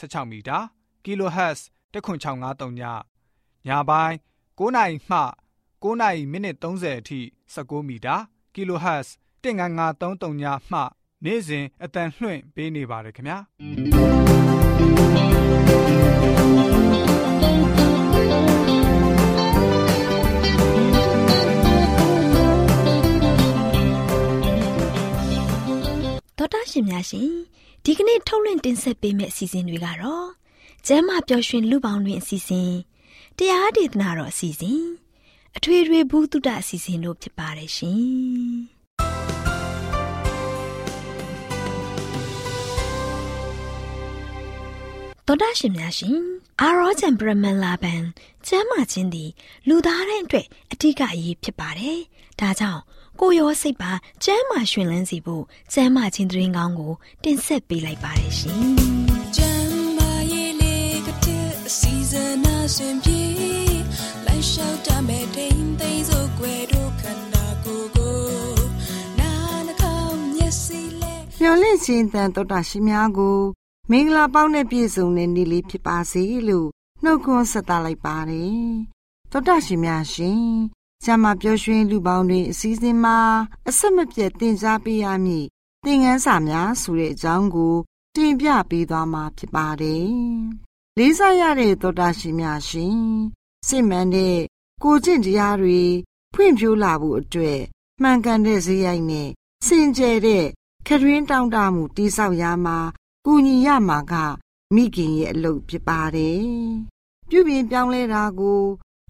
16မီတာ kHz 10653ညညပိုင်း9နိုင်မှ9နိုင်မိနစ်30အထိ16မီတာ kHz 19533ညမှနေ့စဉ်အတန်လှွင့်ပေးနေပါတယ်ခင်ဗျာတော်တာရှင်များရှင် ဒီကနေ့ထုတ်လွှင့်တင်ဆက်ပေးမယ့်အစီအစဉ်တွေကတော့ကျမ်းမာပျော်ရွှင်လူပေါင်းတွင်အစီအစဉ်တရားဒေသနာတော်အစီအစဉ်အထွေထွေဘုဒ္ဓအစီအစဉ်တို့ဖြစ်ပါတယ်ရှင်တော်တာရှင်များရှင်အာရောချံပရမန်လာဘန်ကျမ်းမာခြင်းသည် လူသားတိုင်းအတွက်အထူးအရေးဖြစ်ပါတယ်ဒါကြောင့် ကိုရောစိတ်ပါကျမ်းမာရှင်လန်းစီဖို့ကျမ်းမာခြင်းသတင်းကောင်းကို တင်ဆက်ပေးလိုက်ပါတယ်ရှင်။ကျမ်းမာရေးလေးကတဲ့အစီအစဉ်အစဉ်ပြေလိုက်လျှောက်တမဲ့ထိန်သိမ်းစို့ွယ်တို့ခန္ဓာကိုယ်ကိုနာနှကောင်းမျက်စိလဲမျော်လင့်ခြင်းတန်တော်တာရှိများကိုမင်္ဂလာပေါင်းနဲ့ပြည့်စုံတဲ့နေ့လေးဖြစ်ပါစေလို့နှုတ်ခွန်းဆက်သလိုက်ပါတယ်။တော်တာရှိများရှင် ကျမပျော်ရွှင်လူပေါင်းတွေအစည်းအဝေးမှာအဆက်မပြတ်တင် जा ပေးရမည်သင်ခန်းစာများဆိုတဲ့အကြောင်းကို တင်ပြပေးသွားမှာဖြစ်ပါတယ်။လေးစားရတဲ့သောတာရှင်များရှင်စစ်မှန်တဲ့ကိုကျင့်တရားတွေဖွံ့ဖြိုးလာဖို့အတွက်မှန်ကန်တဲ့ဇေယိုက်နဲ့စင်ကြယ်တဲ့ခရင်းတောင်းတမှုတိဆောက်ရမှာကူညီရမှာကမိခင်ရဲ့အလုပ်ဖြစ်ပါတယ်။ပြုပြင်ပြောင်းလဲတာကို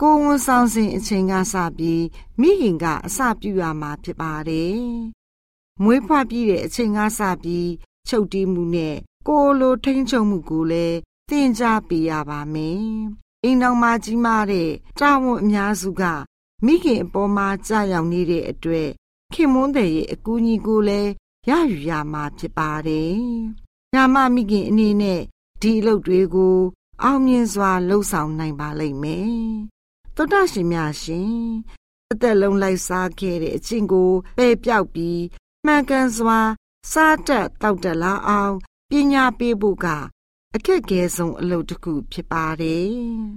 ကိုဝန်ဆောင်စဉ်အချိန်ကစပြီးမိခင်ကအစပြုရမှာဖြစ်ပါတယ်။မွေးဖွားပြီးတဲ့အချိန်ကစပြီးချုပ်တီးမှုနဲ့ကိုလိုထိန်ချုံမှုကိုလည်းသင်ကြားပေးရပါမယ်။အိမ်တော်မှာကြီးမားတဲ့တာဝန်အများစုကမိခင်အပေါ်မှာကြာရောက်နေတဲ့အတွက်ခင်မွန်းတဲ့ရဲ့အကူအညီကိုလည်းရယူရမှာဖြစ်ပါတယ်။ညာမမိခင်အနေနဲ့ဒီအလုပ်တွေကိုအောင်မြင်စွာလှုပ်ဆောင်နိုင်ပါလိမ့်မယ်။ သောတာရှင်များရှင်အသက်လုံးလိုက်စားခဲ့တဲ့အချင်းကိုပယ်ပြောက်ပြီးမှန်ကန်စွာ စားတတ်တောက်တလာအောင်ပညာပေးဖို့ကအခက်ခဲဆုံးအလုပ်တစ်ခုဖြစ်ပါတယ်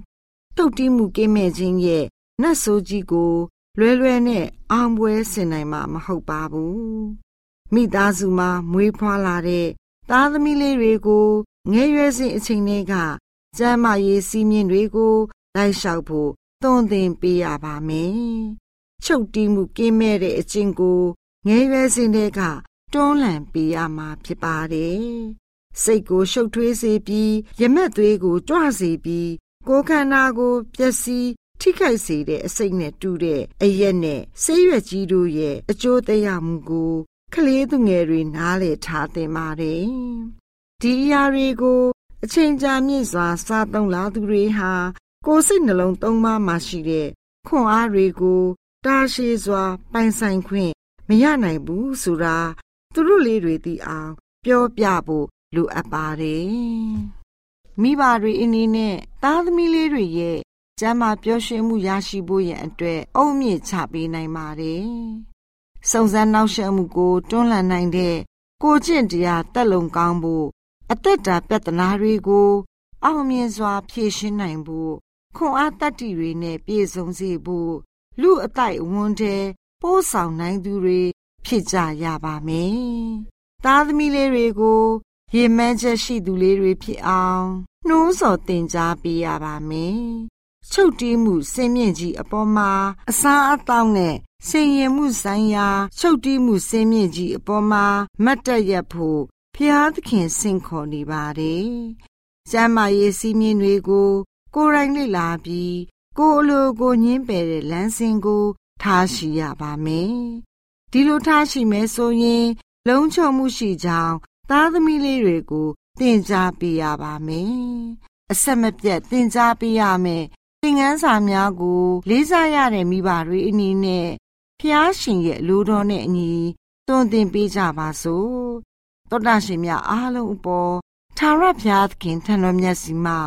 ။တုတ်တီးမှုကင်းမဲ့ခြင်းရဲ့နတ်ဆိုးကြီးကို လွယ်လွယ်နဲ့အောင်ပွဲဆင်နိုင်မှာမဟုတ်ပါဘူး။မိသားစုမှာမွေးဖွားလာတဲ့သားသမီးလေးတွေကိုငယ်ရွယ်စဉ်အချိန်တွေကကျမ်းမာရေးစည်းမျဉ်းတွေကိုလိုက်လျှောက်ဖို့ သွန်သင်ပေးရပါမယ်။ချုပ်တီးမှုကင်းမဲ့တဲ့အကျင့်ကိုငယ်ရွယ်စဉ်တွေကတွန်းလှန်ပေးရမှာဖြစ်ပါတယ်။စိတ်ကိုရှုပ်ထွေးစေပြီးရမက်သွေးကိုကြွစေပြီးကိုယ်ခန္ဓာကိုပျက်စီးထိခိုက်စေတဲ့အစိတ်နဲ့တူတဲ့အရက်နဲ့ဆေးရွက်ကြီးတို့ရဲ့အကျိုးသက်ရောက်မှုကိုကလေးသူငယ်တွေနားလည်ထားသင့်ပါတယ်။ဒီအရာတွေကိုအချိန်ကြာမြင့်စွာစားသုံးလာသူတွေဟာ ကိုယ်စိတ်နှလုံးသုံးပါးမှာရှိတဲ့ခွန်အားတွေကိုတာရှည်စွာ ပိုင်ဆိုင်ခွင့်မရနိုင်ဘူးဆိုတာသူတို့လေးတွေသိအောင် ပြောပြဖို့လိုအပ်ပါတယ်။မိဘတွေအနေနဲ့သားသမီးလေးတွေရဲ့ကျမ်းမာပျော်ရွှင်မှုရရှိဖို့ရန်အတွက်အုံမြင့်ချပေးနိုင်ပါတယ်။စုံစမ်းနောက်ရှက်မှုကိုတွန်းလှန်နိုင်တဲ့ကိုကျင့်တရားတက်လုံကောင်းဖို့အသက်တာပြဿနာတွေကို အောင်မြင်စွာဖြေရှင်းနိုင်ဖို့ ခွန်အားတတ္တိတွေနဲ့ပြည့်စုံစေဖို့လူအတိုက်အဝန်းထဲပိုးဆောင်နိုင်သူတွေဖြစ်ကြရပါမယ်။သားသမီးလေးတွေကိုရေမှန်းချက်ရှိသူလေးတွေဖြစ်အောင်နှိုးဆော်တင် जा ပေးရပါမယ်။ချုပ်တီးမှုစင်မြင့်ကြီးအပေါ်မှာအစားအသောက်နဲ့စင်ရင်မှုဆိုင်ရာချုပ်တီးမှုစင်မြင့်ကြီးအပေါ်မှာမတ်တက်ရဖို့ဖျားသခင်ဆင့်ခေါ်နေပါတယ်။ကျမ်းမာရေးစည်းမျဉ်းတွေကို ကိုယ်တိုင်လေ့လာပြီးကိုယ်အလိုကိုညင်းပယ်တဲ့လမ်းစဉ်ကို ထားရှိရပါမယ်။ဒီလိုထားရှိမယ်ဆိုရင် လုံခြုံမှုရှိကြောင်းသားသမီးလေးတွေကိုသင်ကြားပေးရပါမယ်။အဆက်မပြတ်သင်ကြားပေးရမယ်။သင်ခန်းစာများကို လေးစားရတဲ့မိဘတွေအနေနဲ့ဖျားရှင်ရဲ့လူတော်နဲ့အညီသွန်သင်ပေးကြပါစို့။သောတာရှင်များအားလုံးအပေါ်ထာဝရဘုရားသခင်ထံတော်မြတ်စီမှာ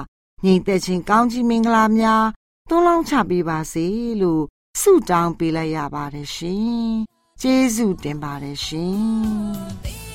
ညီသက်ချင်းကောင်းကြီးမင်္ဂလာများသွန်လောင်းချပေးပါစေလို့ဆုတောင်းပေးလိုက်ရပါတယ်ရှင်။ကျေးဇူးတင်ပါတယ်ရှင်။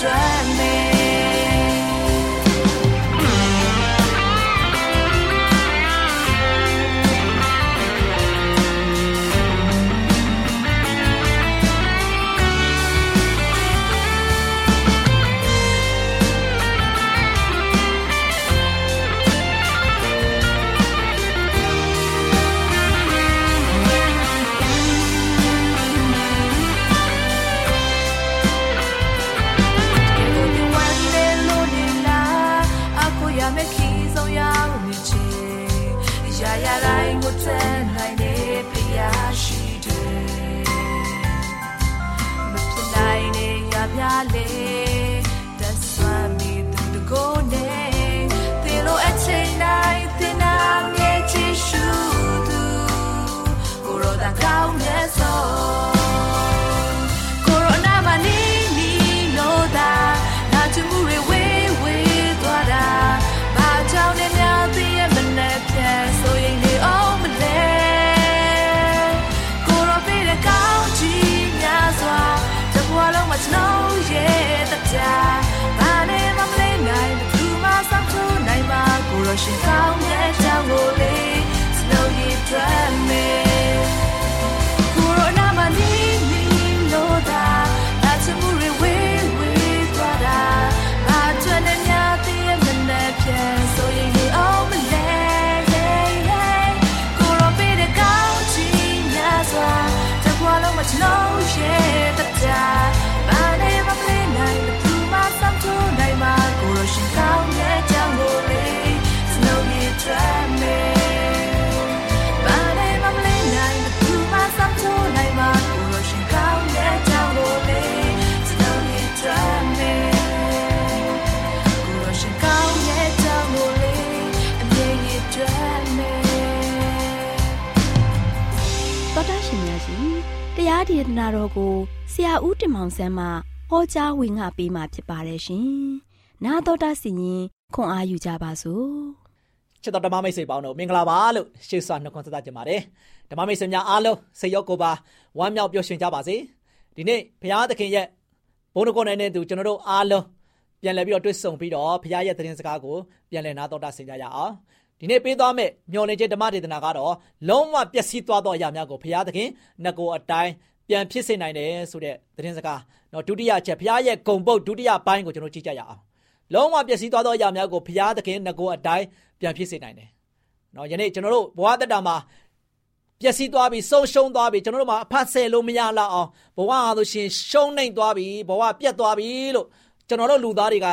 转你 နာတော်ကိုဆရာဦးတင်မောင်ဆန်းမှဟောကြားဝင်ငါပေးมาဖြစ်ပါတယ်ရှင်။နာတော်တာစီရင်ခွန်အားယူကြပါစို့။ချစ်တော်ဓမ္မမိတ်ဆွေပေါင်းတို့မင်္ဂလာပါလို့ရှေ့စွာနှုတ်ခွန်းဆက်သကြပါတယ်ဓမ္မမိတ်ဆွေများအားလုံးစိတ်ရောကိုယ်ပါဝမ်းမြောက်ပျော်ရွှင်ကြပါစေဒီနေ့ဘုရားသခင်ရဲ့ဘုန်းတော်ကိုယ်နဲ့တူကျွန်တော်တို့အားလုံးပြန်လည်ပြီးတော့တွေ့ဆုံပြီးတော့ဘုရားရဲ့သတင်းစကားကိုပြန်လည်နားတော်တာဆင်ကြရအောင်ဒီနေ့ပေးသွားမယ့်မျော်လင့်ခြင်းဓမ္မဒေသနာကတော့လုံးဝပျက်စီးသွားသောအရာများကိုဘုရားသခင်ငကိုအတိုင်း ပြန်ဖြစ်စေနိုင်တယ်ဆိုတဲ့သတင်းစကားနော်ဒုတိယချက်ဘုရားရဲ့ဂုံပုတ်ဒုတိယပိုင်းကိုကျွန်တော်ကြည့်ကြရအောင်လုံးဝပျက်စီးသွားသောအရာများကိုဘုရားသခင်ငကိုအတိုင်းပြန်ဖြစ်စေနိုင်တယ်နော်ယနေ့ကျွန်တော်တို့ဘဝတက်တာမှာပျက်စီးသွားပြီဆုံးရှုံးသွားပြီကျွန်တော်တို့မှာအဖတ်ဆယ်လို့မရလောက်အောင်ဘဝဟာဆိုရှင်ရှုံးနှိမ်သွားပြီဘဝပြတ်သွားပြီလို့ကျွန်တော်တို့လူသားတွေက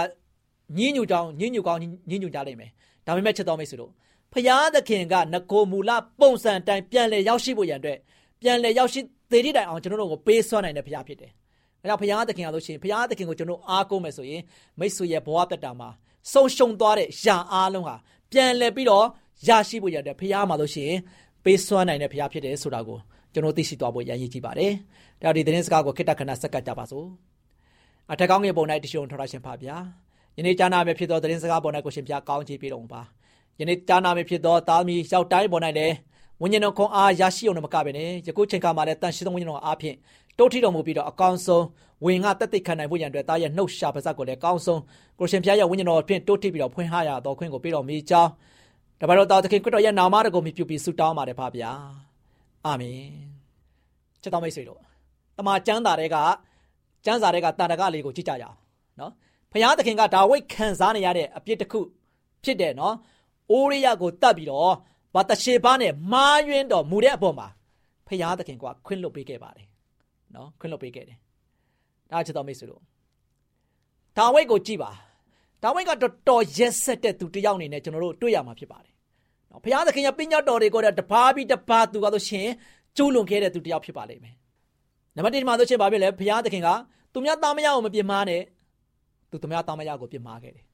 ညင်းညူကြောင်းညင်းညူကောင်းညင်းညူကြလိမ့်မယ်ဒါပေမဲ့ချက်တော်မိတ်ဆွေတို့ဖျားသခင်ကငကိုမူလပုံစံတိုင်းပြန်လဲရောက်ရှိဖို့ရန်အတွက်ပြန်လဲရောက်ရှိ သေတိတိုင်အောင်ကျွန်တော်တို့ကိုပေးစွမ်းနိုင်တဲ့ဖျားဖြစ်တယ်။အဲဒါဖျားသခင်ကလို့ရှိရင်ဖျားသခင်ကိုကျွန်တော်အားကိုးမယ်ဆိုရင်မိတ်ဆွေရဲ့ဘဝတက်တာမှာဆုံးရှုံးသွားတဲ့ယာအားလုံးဟာပြန်လဲပြီးတော့ရရှိဖို့ရတဲ့ဖျားမှာလို့ရှိရင်ပေးစွမ်းနိုင်တဲ့ဖျားဖြစ်တယ်ဆိုတာကိုကျွန်တော်သိရှိသွားဖို့ရည်ရည်ကြည့်ပါတယ်။ဒါဒီသတင်းစကားကိုခိတ္တခဏစက္ကပ်ကြပါစို့။အထက်ကောင်းငယ်ပုံ၌တရှိုံထော်ရရှင်ပါဗျာ။ယနေ့ကြားနာမယ့်ဖြစ်သောသတင်းစကားပေါ်၌ကိုရှင်ပြကောင်းချီးပေးတော်ပါ။ယနေ့ကြားနာမဖြစ်သောသားသမီးရောက်တိုင်းပေါ်၌လည်း ဝိညာဉ်တော်ခွန်အားရရှိအောင်မကပဲနဲ့ယခုချိန်ခါမှာလည်းတန်ရှိသောဝိညာဉ်တော်အားဖြင့်တိုးထီတော်မူပြီးတော့အကောင်းဆုံးဝင်ငါတက်သိခံနိုင်ဖို့ရန်အတွက်သားရဲ့နှုတ်ရှာပါဇက်ကိုလည်းအကောင်းဆုံးကိုရှင်ဖျားရဲ့ဝိညာဉ်တော်ဖြင့်တိုးထီပြီးတော့ဖွင့်ဟရတော်ခွင့်ကိုပေးတော်မူကြောင်းတပါတော်တော်သခင်ခရစ်တော်ရဲ့နာမတော်ကိုမြှုပ်ပြီးဆုတောင်းပါတယ်ဖပါဗျာအာမင်ချစ်တော်မိတ်ဆွေတို့တမန်ကျမ်းစာတွေကကျမ်းစာတွေကတာရကလေးကိုကြည့်ကြရအောင်နော်ဖျားသခင်ကဒါဝိတ်ခံစားနေရတဲ့အပြစ်တစ်ခုဖြစ်တယ်နော်အိုရိယကိုတတ်ပြီးတော့ ဘာတရှေဘာနဲ့မားယွင်းတော်မူတဲ့အပေါ်မှာဖရာသခင်ကခွင့်လွှတ်ပေးခဲ့ပါတယ်နော်ခွင့်လွှတ်ပေးခဲ့တယ်ဒါချစ်တော်မိတ်ဆွေတို့ဒါဝိတ်ကိုကြည့်ပါဒါဝိတ်ကတော်တော်ရက်ဆက်တဲ့သူတယောက်အနေနဲ့ကျွန်တော်တို့တွေ့ရမှာဖြစ်ပါတယ်နော်ဖရာသခင်ရဲ့ပညာတော်တွေကိုတပါးပြီးတပါးသူကဆိုရှင်ကျူးလွန်ခဲ့တဲ့သူတယောက်ဖြစ်ပါလိမ့်မယ်နံပါတ်1မှာဆိုရှင်ဘာဖြစ်လဲဖရာသခင်ကသူများသားမယားကိုမပြစ်မှားနဲ့သူသူများသားမယားကိုပြစ်မှားခဲ့တယ်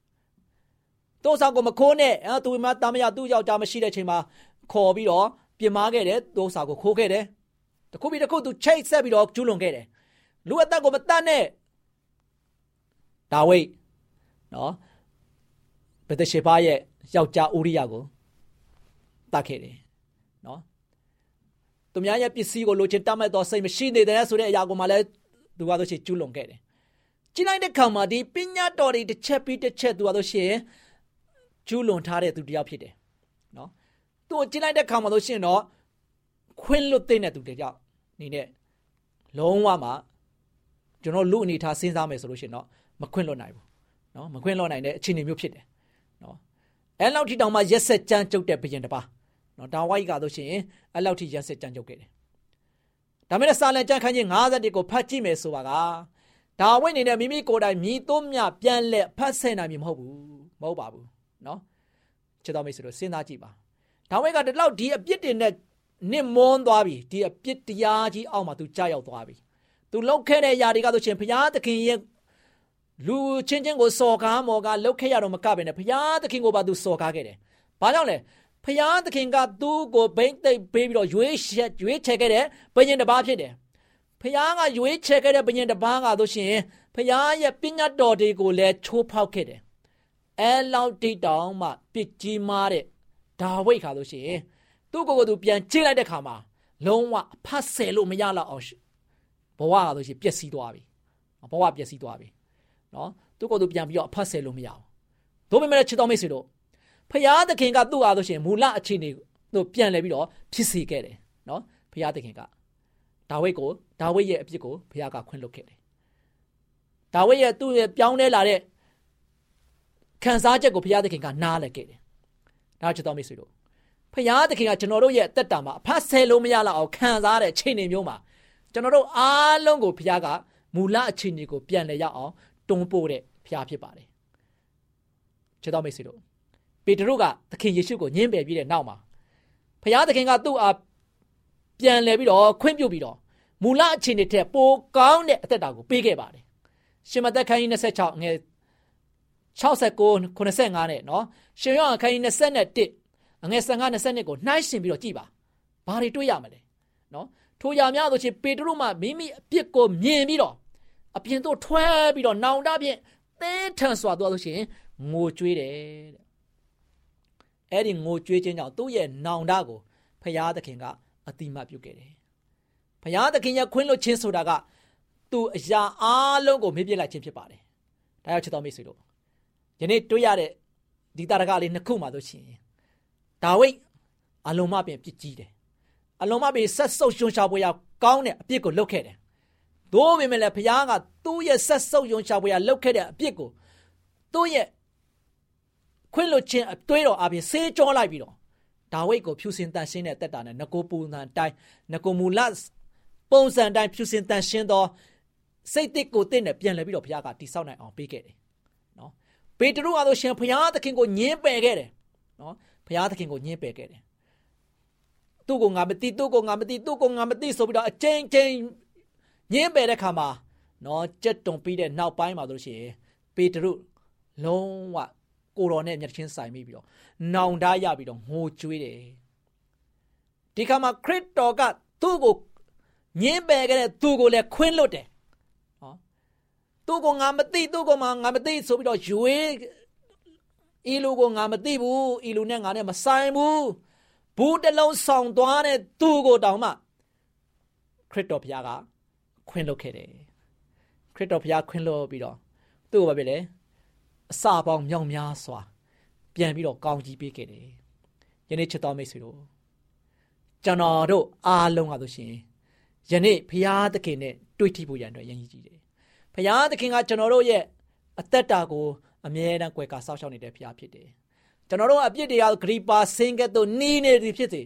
တိုးဆောင်ကိုမခိုးနဲ့အဲသူမတာမရသူ့ယောက်ျားမရှိတဲ့ချိန်မှာခေါ်ပြီးတော့ပြင်မာခဲ့တယ်တိုးဆောင်ကိုခိုးခဲ့တယ်တခုပြီးတခုသူချိတ်ဆက်ပြီးတော့ကျူးလွန်ခဲ့တယ်လူအသက်ကိုမတတ်နဲ့ဒါဝိတ်နော်ဘက်တရှေပါရဲ့ယောက်ျားဥရိယကိုတတ်ခဲ့တယ်နော်သူများရဲ့ပစ္စည်းကိုလိုချင်တတ်မဲ့တော့စိတ်မရှိနေတဲ့ဆိုတဲ့အရာကိုမှလည်းသူကတော့ချေကျူးလွန်ခဲ့တယ်ကြည့်လိုက်တဲ့ခါမှာဒီပညာတော်တွေတစ်ချက်ပြီးတစ်ချက်သူကတော့ရှင် ကျူးလွန်ထားတဲ့သူတယောက်ဖြစ်တယ်နော်သူ့ကိုကြည့်လိုက်တဲ့ခါမှာလို့ရှိရင်တော့ခွင့်လွတ်တဲ့သူတယောက်နေနဲ့လုံးဝမှကျွန်တော်လူအနေထားစဉ်းစားမယ်ဆိုလို့ရှိရင်တော့မခွင့်လွတ်နိုင်ဘူးနော်မခွင့်လွတ်နိုင်တဲ့အခြေအနေမျိုးဖြစ်တယ်နော်အဲလောက်ထိတောင်မှရက်ဆက်ကြမ်းကြုတ်တဲ့ဘယင်တပါနော်ဒါဝိုက်ကတော့ရှိရင်အဲလောက်ထိရက်ဆက်ကြမ်းကြုတ်ခဲ့တယ်ဒါမဲ့စာလံကြံခန်းကြီး51ကိုဖတ်ကြည့်မယ်ဆိုပါကဒါဝိတ်နေနဲ့မိမိကိုယ်တိုင်မြည်သွမြပြန်လက်ဖတ်ဆင်နိုင်မဟုတ်ဘူးမဟုတ်ပါဘူး နော်ချစ်တော်မိတ်ဆွေတို့စဉ်းစားကြည့်ပါဒါဝိဒ်ကဒီလောက်ဒီအပြစ်တွေနဲ့နစ်မွန်းသွားပြီဒီအပြစ်တရားကြီးအောက်မှာသူကြာရောက်သွားပြီသူလောက်ခဲ့တဲ့အရာတွေကဆိုရှင်ဘုရားသခင်ရဲ့လူချင်းချင်းကိုစော်ကားမော်ကားလောက်ခဲ့ရတော့မကပဲနဲ့ဘုရားသခင်ကိုပါသူစော်ကားခဲ့တယ်ဘာကြောင့်လဲဖျားသခင်ကသူ့ကိုဘိမ့်သိပ်ပေးပြီးတော့ရွေးချက်ရွေးချယ်ခဲ့တဲ့ဘုရင်တစ်ပါးဖြစ်တယ်။ဖျားကရွေးချယ်ခဲ့တဲ့ဘုရင်တစ်ပါးကဆိုရှင်ဖျားရဲ့ပညာတော်တွေကိုလည်းချိုးဖောက်ခဲ့တယ် အဲလောက်တိတောင်မှပစ်ကြီးမားတဲ့ဒါဝိတ်ခါလို့ရှိရင်သူ့ကိုယ်ကိုသူပြန်ကြည့်လိုက်တဲ့ခါမှာလုံးဝအဖတ်ဆယ်လို့မရတော့အောင်ဘဝကဆိုရှင်ပျက်စီးသွားပြီဘဝပျက်စီးသွားပြီနော်သူ့ကိုယ်သူပြန်ပြီးတော့အဖတ်ဆယ်လို့မရအောင်တို့ပေမဲ့ချစ်တော်မိတ်ဆွေတို့ဖရာသခင်ကသူ့အားဆိုရှင်မူလအခြေအနေတို့ပြန်လဲပြီးတော့ဖြစ်စေခဲ့တယ်နော်ဖရာသခင်ကဒါဝိတ်ကိုဒါဝိတ်ရဲ့အပြစ်ကိုဖရာကခွင့်လွှတ်ခဲ့တယ်ဒါဝိတ်ရဲ့သူ့ရဲ့ပြောင်းလဲလာတဲ့ ခံစားချက်ကိုဘုရားသခင်ကနားလည်ခဲ့တယ်။ဒါချစ်တော်မိတ်ဆွေတို့ဘုရားသခင်ကကျွန်တော်တို့ရဲ့အသက်တာမှာအဖတ်ဆယ်လို့မရလောက်အောင်ခံစားတဲ့အခြေအနေမျိုးမှာကျွန်တော်တို့အားလုံးကိုဘုရားကမူလအခြေအနေကိုပြန်လည်ရအောင်တွန်းပို့တဲ့ဘုရားဖြစ်ပါတယ်။ချစ်တော်မိတ်ဆွေတို့ပေတရုကသခင်ယေရှုကိုညှင်းပယ်ပြီးတဲ့နောက်မှာဘုရားသခင်ကသူ့အားပြန်လည်ပြီးတော့ခွင့်ပြုပြီးတော့မူလအခြေအနေထက်ပိုကောင်းတဲ့အသက်တာကိုပေးခဲ့ပါတယ်။ရှင်မသက်ခန်းကြီး26ငယ် 69 85နဲ့နော်ရှင်ယောဟန်ခန်းကြီး21အငယ်15 22ကိုနှိုင်းရှင်ပြီးတော့ကြည်ပါဘာတွေတွေ့ရမလဲနော်ထိုရာများဆိုချင်းပေတရုမှမိမိအပြစ်ကိုမြင်ပြီးတော့အပြင်သို့ထွဲပြီးတော့နောင်တဖြင့်သဲထန်စွာသွားလို့ရှိရင်ငိုကြွေးတယ်တဲ့အဲ့ဒီငိုကြွေးခြင်းကြောင့်သူ့ရဲ့နောင်တကိုဖရာသခင်ကအတိမတ်ပြုခဲ့တယ်ဖရာသခင်ရဲ့ခွင့်လွှတ်ခြင်းဆိုတာကသူအရာအလုံးကိုမေ့ပြစ်လိုက်ခြင်းဖြစ်ပါတယ်ဒါကြောင့်ချစ်တော်မိတ်ဆွေတို့ ယနေ့တွေ့ရတဲ့ဒီတာရကလေးနှစ်ခုမှဆိုရှင်ဒါဝိဒ်အလုံးမပင်ပြစ်ကြီးတယ်အလုံးမပင်ဆက်ဆုပ်ရှုံရှာပွေရကောင်းတဲ့အပြစ်ကိုလုပ်ခဲ့တယ်သို့ပေမဲ့လည်းဘုရားကသူ့ရဲ့ဆက်ဆုပ်ယုံရှာပွေရလုပ်ခဲ့တဲ့အပြစ်ကိုသူ့ရဲ့ခွင့်လွတ်ခြင်းအတွေးတော်အပြင်ဆေးကြောလိုက်ပြီးတော့ဒါဝိဒ်ကိုဖြူစင်တန်ရှင်းတဲ့တက်တာနဲ့ငကိုပူနန်တိုင်းငကိုမူလပုံစံတိုင်းဖြူစင်တန်ရှင်းသောစိတ်တစ်ကိုတင့်နဲ့ပြန်လဲပြီးတော့ဘုရားကတိဆောက်နိုင်အောင်ပေးခဲ့တယ်နော် ပေတရုအားလို့ရှင်ဘုရားသခင်ကိုညင်းပယ်ခဲ့တယ်နော်ဘုရားသခင်ကိုညင်းပယ်ခဲ့တယ်သူ့ကိုငါမသိသူ့ကိုငါမသိသူ့ကိုငါမသိဆိုပြီးတော့အချိန်ချင်းညင်းပယ်တဲ့ခါမှာနော်ကြက်တုံပြီးတဲ့နောက်ပိုင်းမှာဆိုလို့ရှိရင်ပေတရုလုံးဝကိုတော်နဲ့မျက်ချင်းဆိုင်မိပြီးတော့နောင်တရပြီးတော့ငိုကြွေးတယ်ဒီခါမှာခရစ်တော်ကသူ့ကိုညင်းပယ်ခဲ့တဲ့သူ့ကိုလည်းခွင်းလွတ်တယ်နော် သူ့ကိုငါမသိသူ့ကိုမှငါမသိဆိုပြီးတော့ရွေးဤလူကိုငါမသိဘူးဤလူနဲ့ငါနဲ့မဆိုင်ဘူးဘူးတလုံးဆောင်သွားတဲ့သူ့ကိုတောင်မှခရစ်တော်ဘုရားကခွင်းလွတ်ခဲ့တယ်ခရစ်တော်ဘုရားခွင်းလွတ်ပြီးတော့သူ့ကိုဘာဖြစ်လဲအစာပေါင်းမြောက်များစွာ ပြန်ပြီးတော့ကောင်းကြီးပေးခဲ့တယ်ယနေ့ချစ်တော်မိတ်ဆွေတို့ကျွန်တော်တို့အားလုံးကဆိုရှင်ယနေ့ဘုရားသခင်နဲ့တွေ့ထိဖို့ရန်အတွက်ရည်ရည်ကြည့်တယ် ဘုရားသခင်ကကျွန်တော်တို့ရဲ့အသက်တာကိုအမြဲတမ်းကြွယ်ကာစောင့်ရှောက်နေတဲ့ဘုရားဖြစ်တယ်ကျွန်တော်တို့အပြစ်တွေကဂရိပါဆင်းကဲ့သို့နီးနေသည်ဖြစ်စေ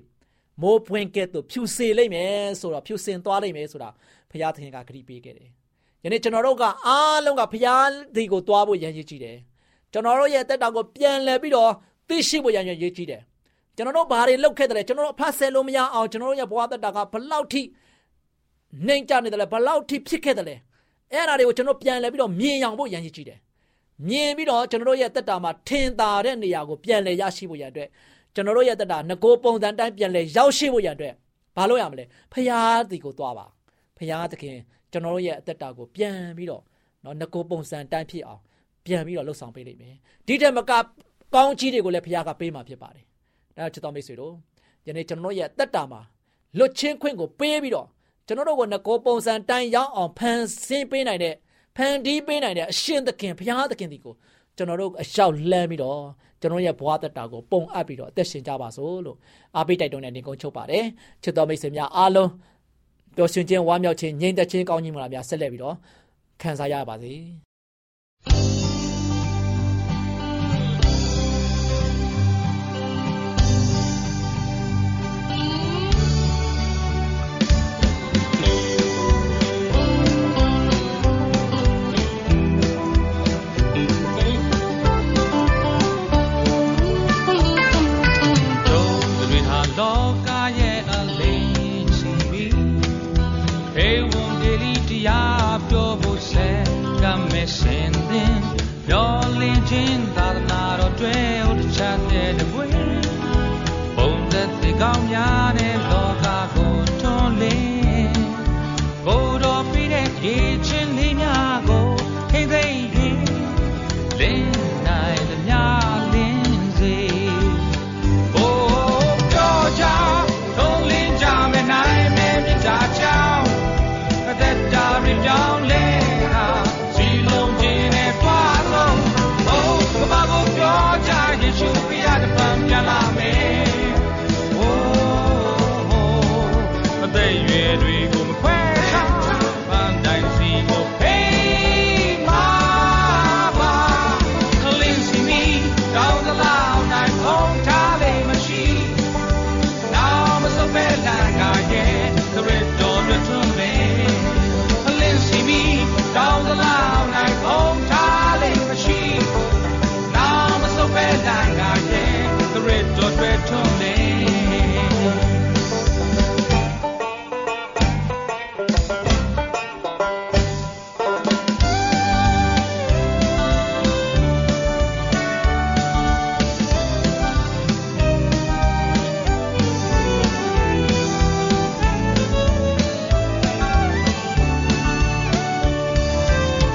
မိုးပွင့်ကဲ့သို့ဖြူစေလိမ့်မယ်ဆိုတော့ဖြူစင်သွားလိမ့်မယ်ဆိုတာဘုရားသခင်ကဂရိပေးခဲ့တယ်ယနေ့ကျွန်တော်တို့ကအားလုံးကဘုရားဒီကိုသွားဖို့ရည်ရည်ကြည့်တယ်ကျွန်တော်တို့ရဲ့တက်တာကိုပြန်လဲပြီးတော့သိရှိဖို့ရရရေးကြည့်တယ်ကျွန်တော်တို့ဘာတွေလုပ်ခဲ့တယ်ကျွန်တော်တို့အဖတ်ဆယ်လို့မရအောင်ကျွန်တော်တို့ရဲ့ဘဝတက်တာကဘလောက်ထိနှိမ်ကြနေတယ်လဲဘလောက်ထိဖြစ်ခဲ့တယ်လဲ အဲ့အရာတွေကိုကျွန်တော်ပြန်လဲပြီးတော့မြင်အောင်ဖို့ရရရေးကြည့်တယ်မြင်ပြီးတော့ကျွန်တော်တို့ရဲ့တက်တာမှာထင်သာတဲ့နေရာကိုပြန်လဲရရှိဖို့ရတဲ့ကျွန်တော်တို့ရဲ့တက်တာငကိုပုံစံတိုင်းပြန်လဲရောက်ရှိဖို့ရတဲ့ဘာလို့ရမလဲဖရာဒီကိုသွားပါဖရာသခင်ကျွန်တော်တို့ရဲ့အသက်တာကိုပြန်ပြီးတော့နော်ငကိုပုံစံတိုင်းဖြစ်အောင်ပြန်ပြီးတော့လှုပ်ဆောင်ပေးလိမ့်မယ်ဒီတက်မကကောင်းကြီးတွေကိုလည်းဘုရားကပေးမှာဖြစ်ပါတယ်ဒါချစ်တော်မိတ်ဆွေတို့ယနေ့ကျွန်တော်ရဲ့တက်တာမှာလွတ်ချင်းခွင့်ကိုပေးပြီးတော့ ကျွန်တော်တို့ကငကိုပုံစံတိုင်းရောက်အောင်ဖန်ဆင်းပေးနိုင်တဲ့ဖန်တီးပေးနိုင်တဲ့အရှင်သခင်ဘုရားသခင်ဒီကိုကျွန်တော်တို့အလျှောက်လမ်းပြီးတော့ကျွန်တော်ရဲ့ဘဝတက်တာကိုပုံအပ်ပြီးတော့အသက်ရှင်ကြပါစို့လို့အားပေးတိုက်တွန်းတဲ့နေကုန်းချုပ်ပါတယ်ချစ်တော်မိတ်ဆွေများအားလုံးပျော်ရွှင်ခြင်းဝမ်းမြောက်ခြင်းငြိမ်သက်ခြင်းကောင်းကြီးမလားများဆက်လက်ပြီးတော့ခံစားရပါစေ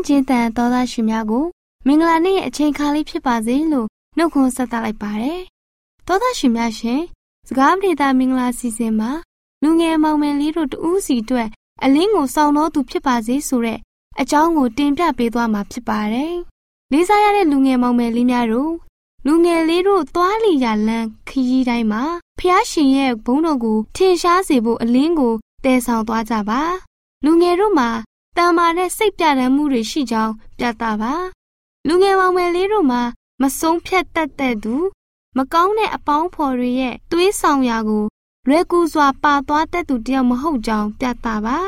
င့်ခြင်းတန်သောသားရှင်များကိုမင်္ဂလာနေ့ရဲ့အချိန်ခါလေးဖြစ်ပါစေလို့နှုတ်ခွန်းဆက်သလိုက်ပါတယ်။သောသားရှင်များရှင်စကားပြေတာမင်္ဂလာစီစဉ်မှာလူငယ်မောင်မယ်လေးတို့တူးစီအတွက်အလင်းကိုစောင့်တော်သူဖြစ်ပါစေဆိုတဲ့အကြောင်းကိုတင်ပြပေးသွားမှာဖြစ်ပါတယ်။လေးစားရတဲ့လူငယ်မောင်မယ်လေးများတို့လူငယ်လေးတို့သွားလီရလန်းခရီးတိုင်းမှာဖျားရှင်ရဲ့ဘုန်းတော်ကိုထင်ရှားစေဖို့အလင်းကိုတည်ဆောင်သွားကြပါလူငယ်တို့မှာ တန်မာတဲ့စိတ်ပြတမ်းမှုတွေရှိကြောင်းပြသပါလူငယ်မောင်မယ်လေးတို့မှာမဆုံးဖြတ်တတ်တဲ့သူမကောင်းတဲ့အပေါင်းဖော်တွေရဲ့သွေးဆောင်ရာကိုလွယ်ကူစွာပါသွားတတ်သူတယောက်မဟုတ်ကြောင်းပြသပါဘု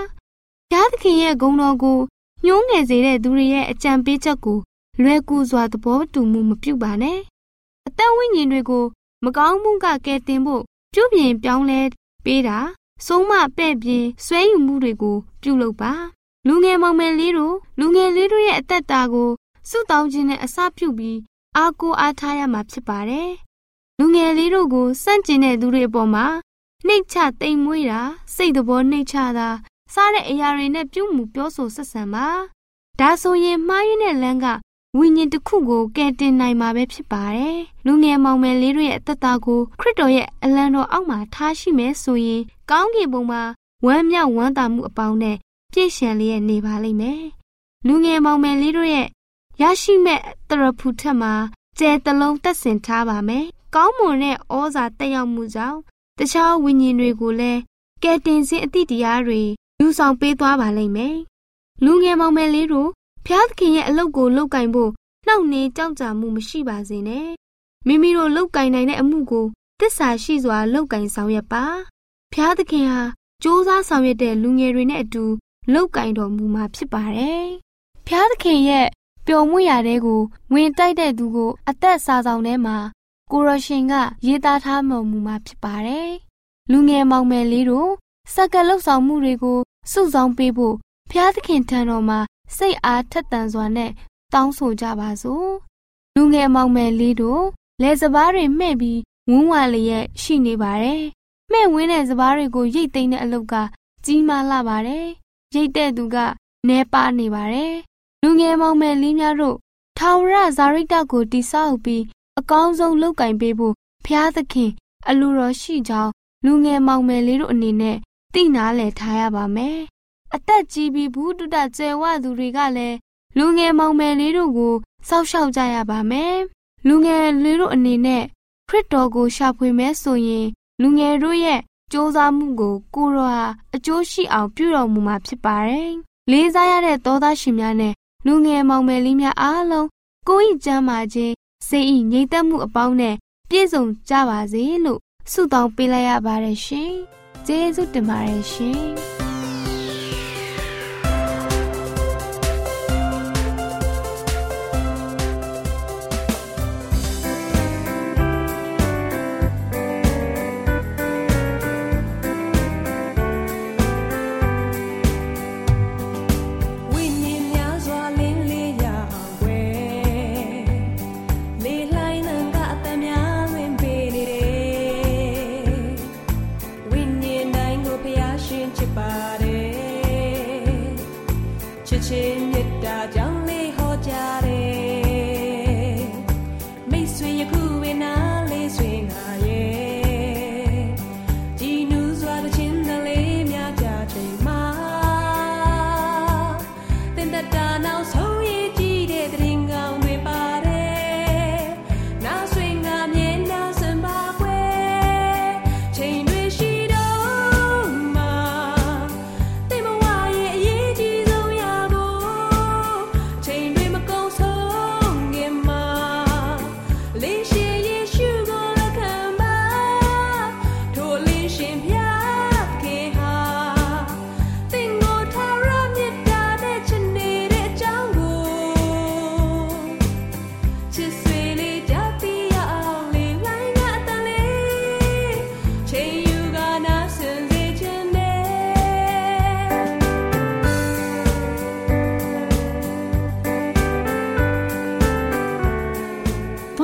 ရားသခင်ရဲ့ဂုဏ်တော်ကိုညှိုးငယ်စေတဲ့သူတွေရဲ့အကြံပေးချက်ကိုလွယ်ကူစွာသဘောတူမှုမပြုပါနဲ့အသက်ဝိညာဉ်တွေကိုမကောင်းမှုကကယ်တင်ဖို့ပြုပြင်ပြောင်းလဲပေးတာဆုံးမပဲ့ပြင်းဆွဲယူမှုတွေကိုပြုလုပ်ပါ လူငယ်မောင်မယ်လေးတို့လူငယ်လေးတို့ရဲ့အသက်တာကိုစွတောင်းခြင်းနဲ့အစပြုပြီးအားကိုးအားထားရမှာဖြစ်ပါတယ်လူငယ်လေးတို့ကိုစန့်ကျင်တဲ့သူတွေအပေါ်မှာနှိတ်ချတိမ်မွေးတာစိတ်တော်နှိတ်ချတာစားတဲ့အရာတွေနဲ့ပြုမှုပြောဆိုဆက်ဆံပါဒါဆိုရင်မှားယွင်းတဲ့လမ်းကဝိညာဉ်တစ်ခုကိုကယ်တင်နိုင်မှာပဲဖြစ်ပါတယ်။လူငယ်မောင်မယ်လေးတို့ရဲ့အသက်တာကိုခရစ်တော်ရဲ့အလံတော်အောက်မှာထားရှိမယ်ဆိုရင်ကောင်းကင်ဘုံမှာဝမ်းမြောက်ဝမ်းသာမှုအပေါင်းနဲ့ ပြည့်စုံလျက်နေပါလိမ့်မယ်။လူငယ်မောင်မယ်လေးတို့ရဲ့ရရှိမဲ့တရဖူထက်မှာကျဲတလုံးတက်ဆင်ထားပါမယ်။ကောင်းမွန်တဲ့ဩဇာတက်ရောက်မှုကြောင့်တခြားဝိညာဉ်တွေကိုလည်းကယ်တင်ခြင်းအသည့်တရားတွေယူဆောင်ပေးသွားပါလိမ့်မယ်။လူငယ်မောင်မယ်လေးတို့ဖျားသခင်ရဲ့အလုပ်ကိုလုပ်ကင်ဖို့နှောင့်နှေးကြောက်ကြမှုမရှိပါစေနဲ့မိမိတို့လုပ်ကင်နိုင်တဲ့အမှုကိုတစ္ဆာရှိစွာလုပ်ကင်ဆောင်ရွက်ပါဖျားသခင်ဟာစ조사ဆောင်ရွက်တဲ့လူငယ်တွေနဲ့အတူ လုပ်ကင်တော်မူမှာဖြစ်ပါတယ်ဖျားသခင်ရဲ့ပျော်မွေ့ရာတဲ့ကိုဝင်တိုက်တဲ့သူကိုအသက်စာဆောင်ထဲမှာကိုရရှင်ကရေးသားထားမှမူမှာဖြစ်ပါတယ်လူငယ်မောင်မယ်လေးတို့စက္ကလှုပ်ဆောင်မှုတွေကိုစုဆောင်ပေးဖို့ဖျားသခင်ထံတော်မှာစိတ်အားထက်သန်စွာနဲ့တောင်းဆိုကြပါစို့လူငယ်မောင်မယ်လေးတို့လက်စပားတွေမှဲ့ပြီးဝန်းဝါလျက်ရှိနေပါတယ်မှဲ့ဝင်းတဲ့စပားတွေကိုရိတ်သိမ်းတဲ့အလုပ်ကကြီးမားလာပါတယ် ရိတ်တဲ့သူကနဲပါနေပါတယ်လူငယ်မောင်မယ်လေးများတို့ထာဝရဇာရိတကိုတိဆောက်ပြီးအကောင်းဆုံးလုပ်ကင်ပေးဖို့ဖျားသခင် အလိုတော်ရှိကြောင်းလူငယ်မောင်မယ်လေးတို့အနေနဲ့သိနာလည်ထားရပါမယ်အသက်ကြီးပြီးဘူးတုတကျယ်ဝသူတွေကလည်းလူငယ်မောင်မယ်လေးတို့ကိုစောက်ရှောက်ကြရပါမယ်။လူငယ်လေးတို့အနေနဲ့ခရစ်တော်ကိုရှာဖွေမဲဆိုရင် လူငယ်တို့ရဲ့ စ조사မှုကိုကိုရောဟာအကျိုးရှိအောင်ပြုတော်မူမှာဖြစ်ပါတယ်။လေးစားရတဲ့သောသားရှင်များနဲ့လူငယ်မောင်မယ်လေးများအားလုံးကိုယ်ဤကျမ်းမာခြင်းစိတ်ဤငြိမ်သက်မှုအပေါင်းနဲ့ပြည့်စုံကြပါစေလို့ဆုတောင်းပေးလိုက်ရပါတယ်ရှင်။ကျေးဇူးတင်ပါတယ်ရှင်။။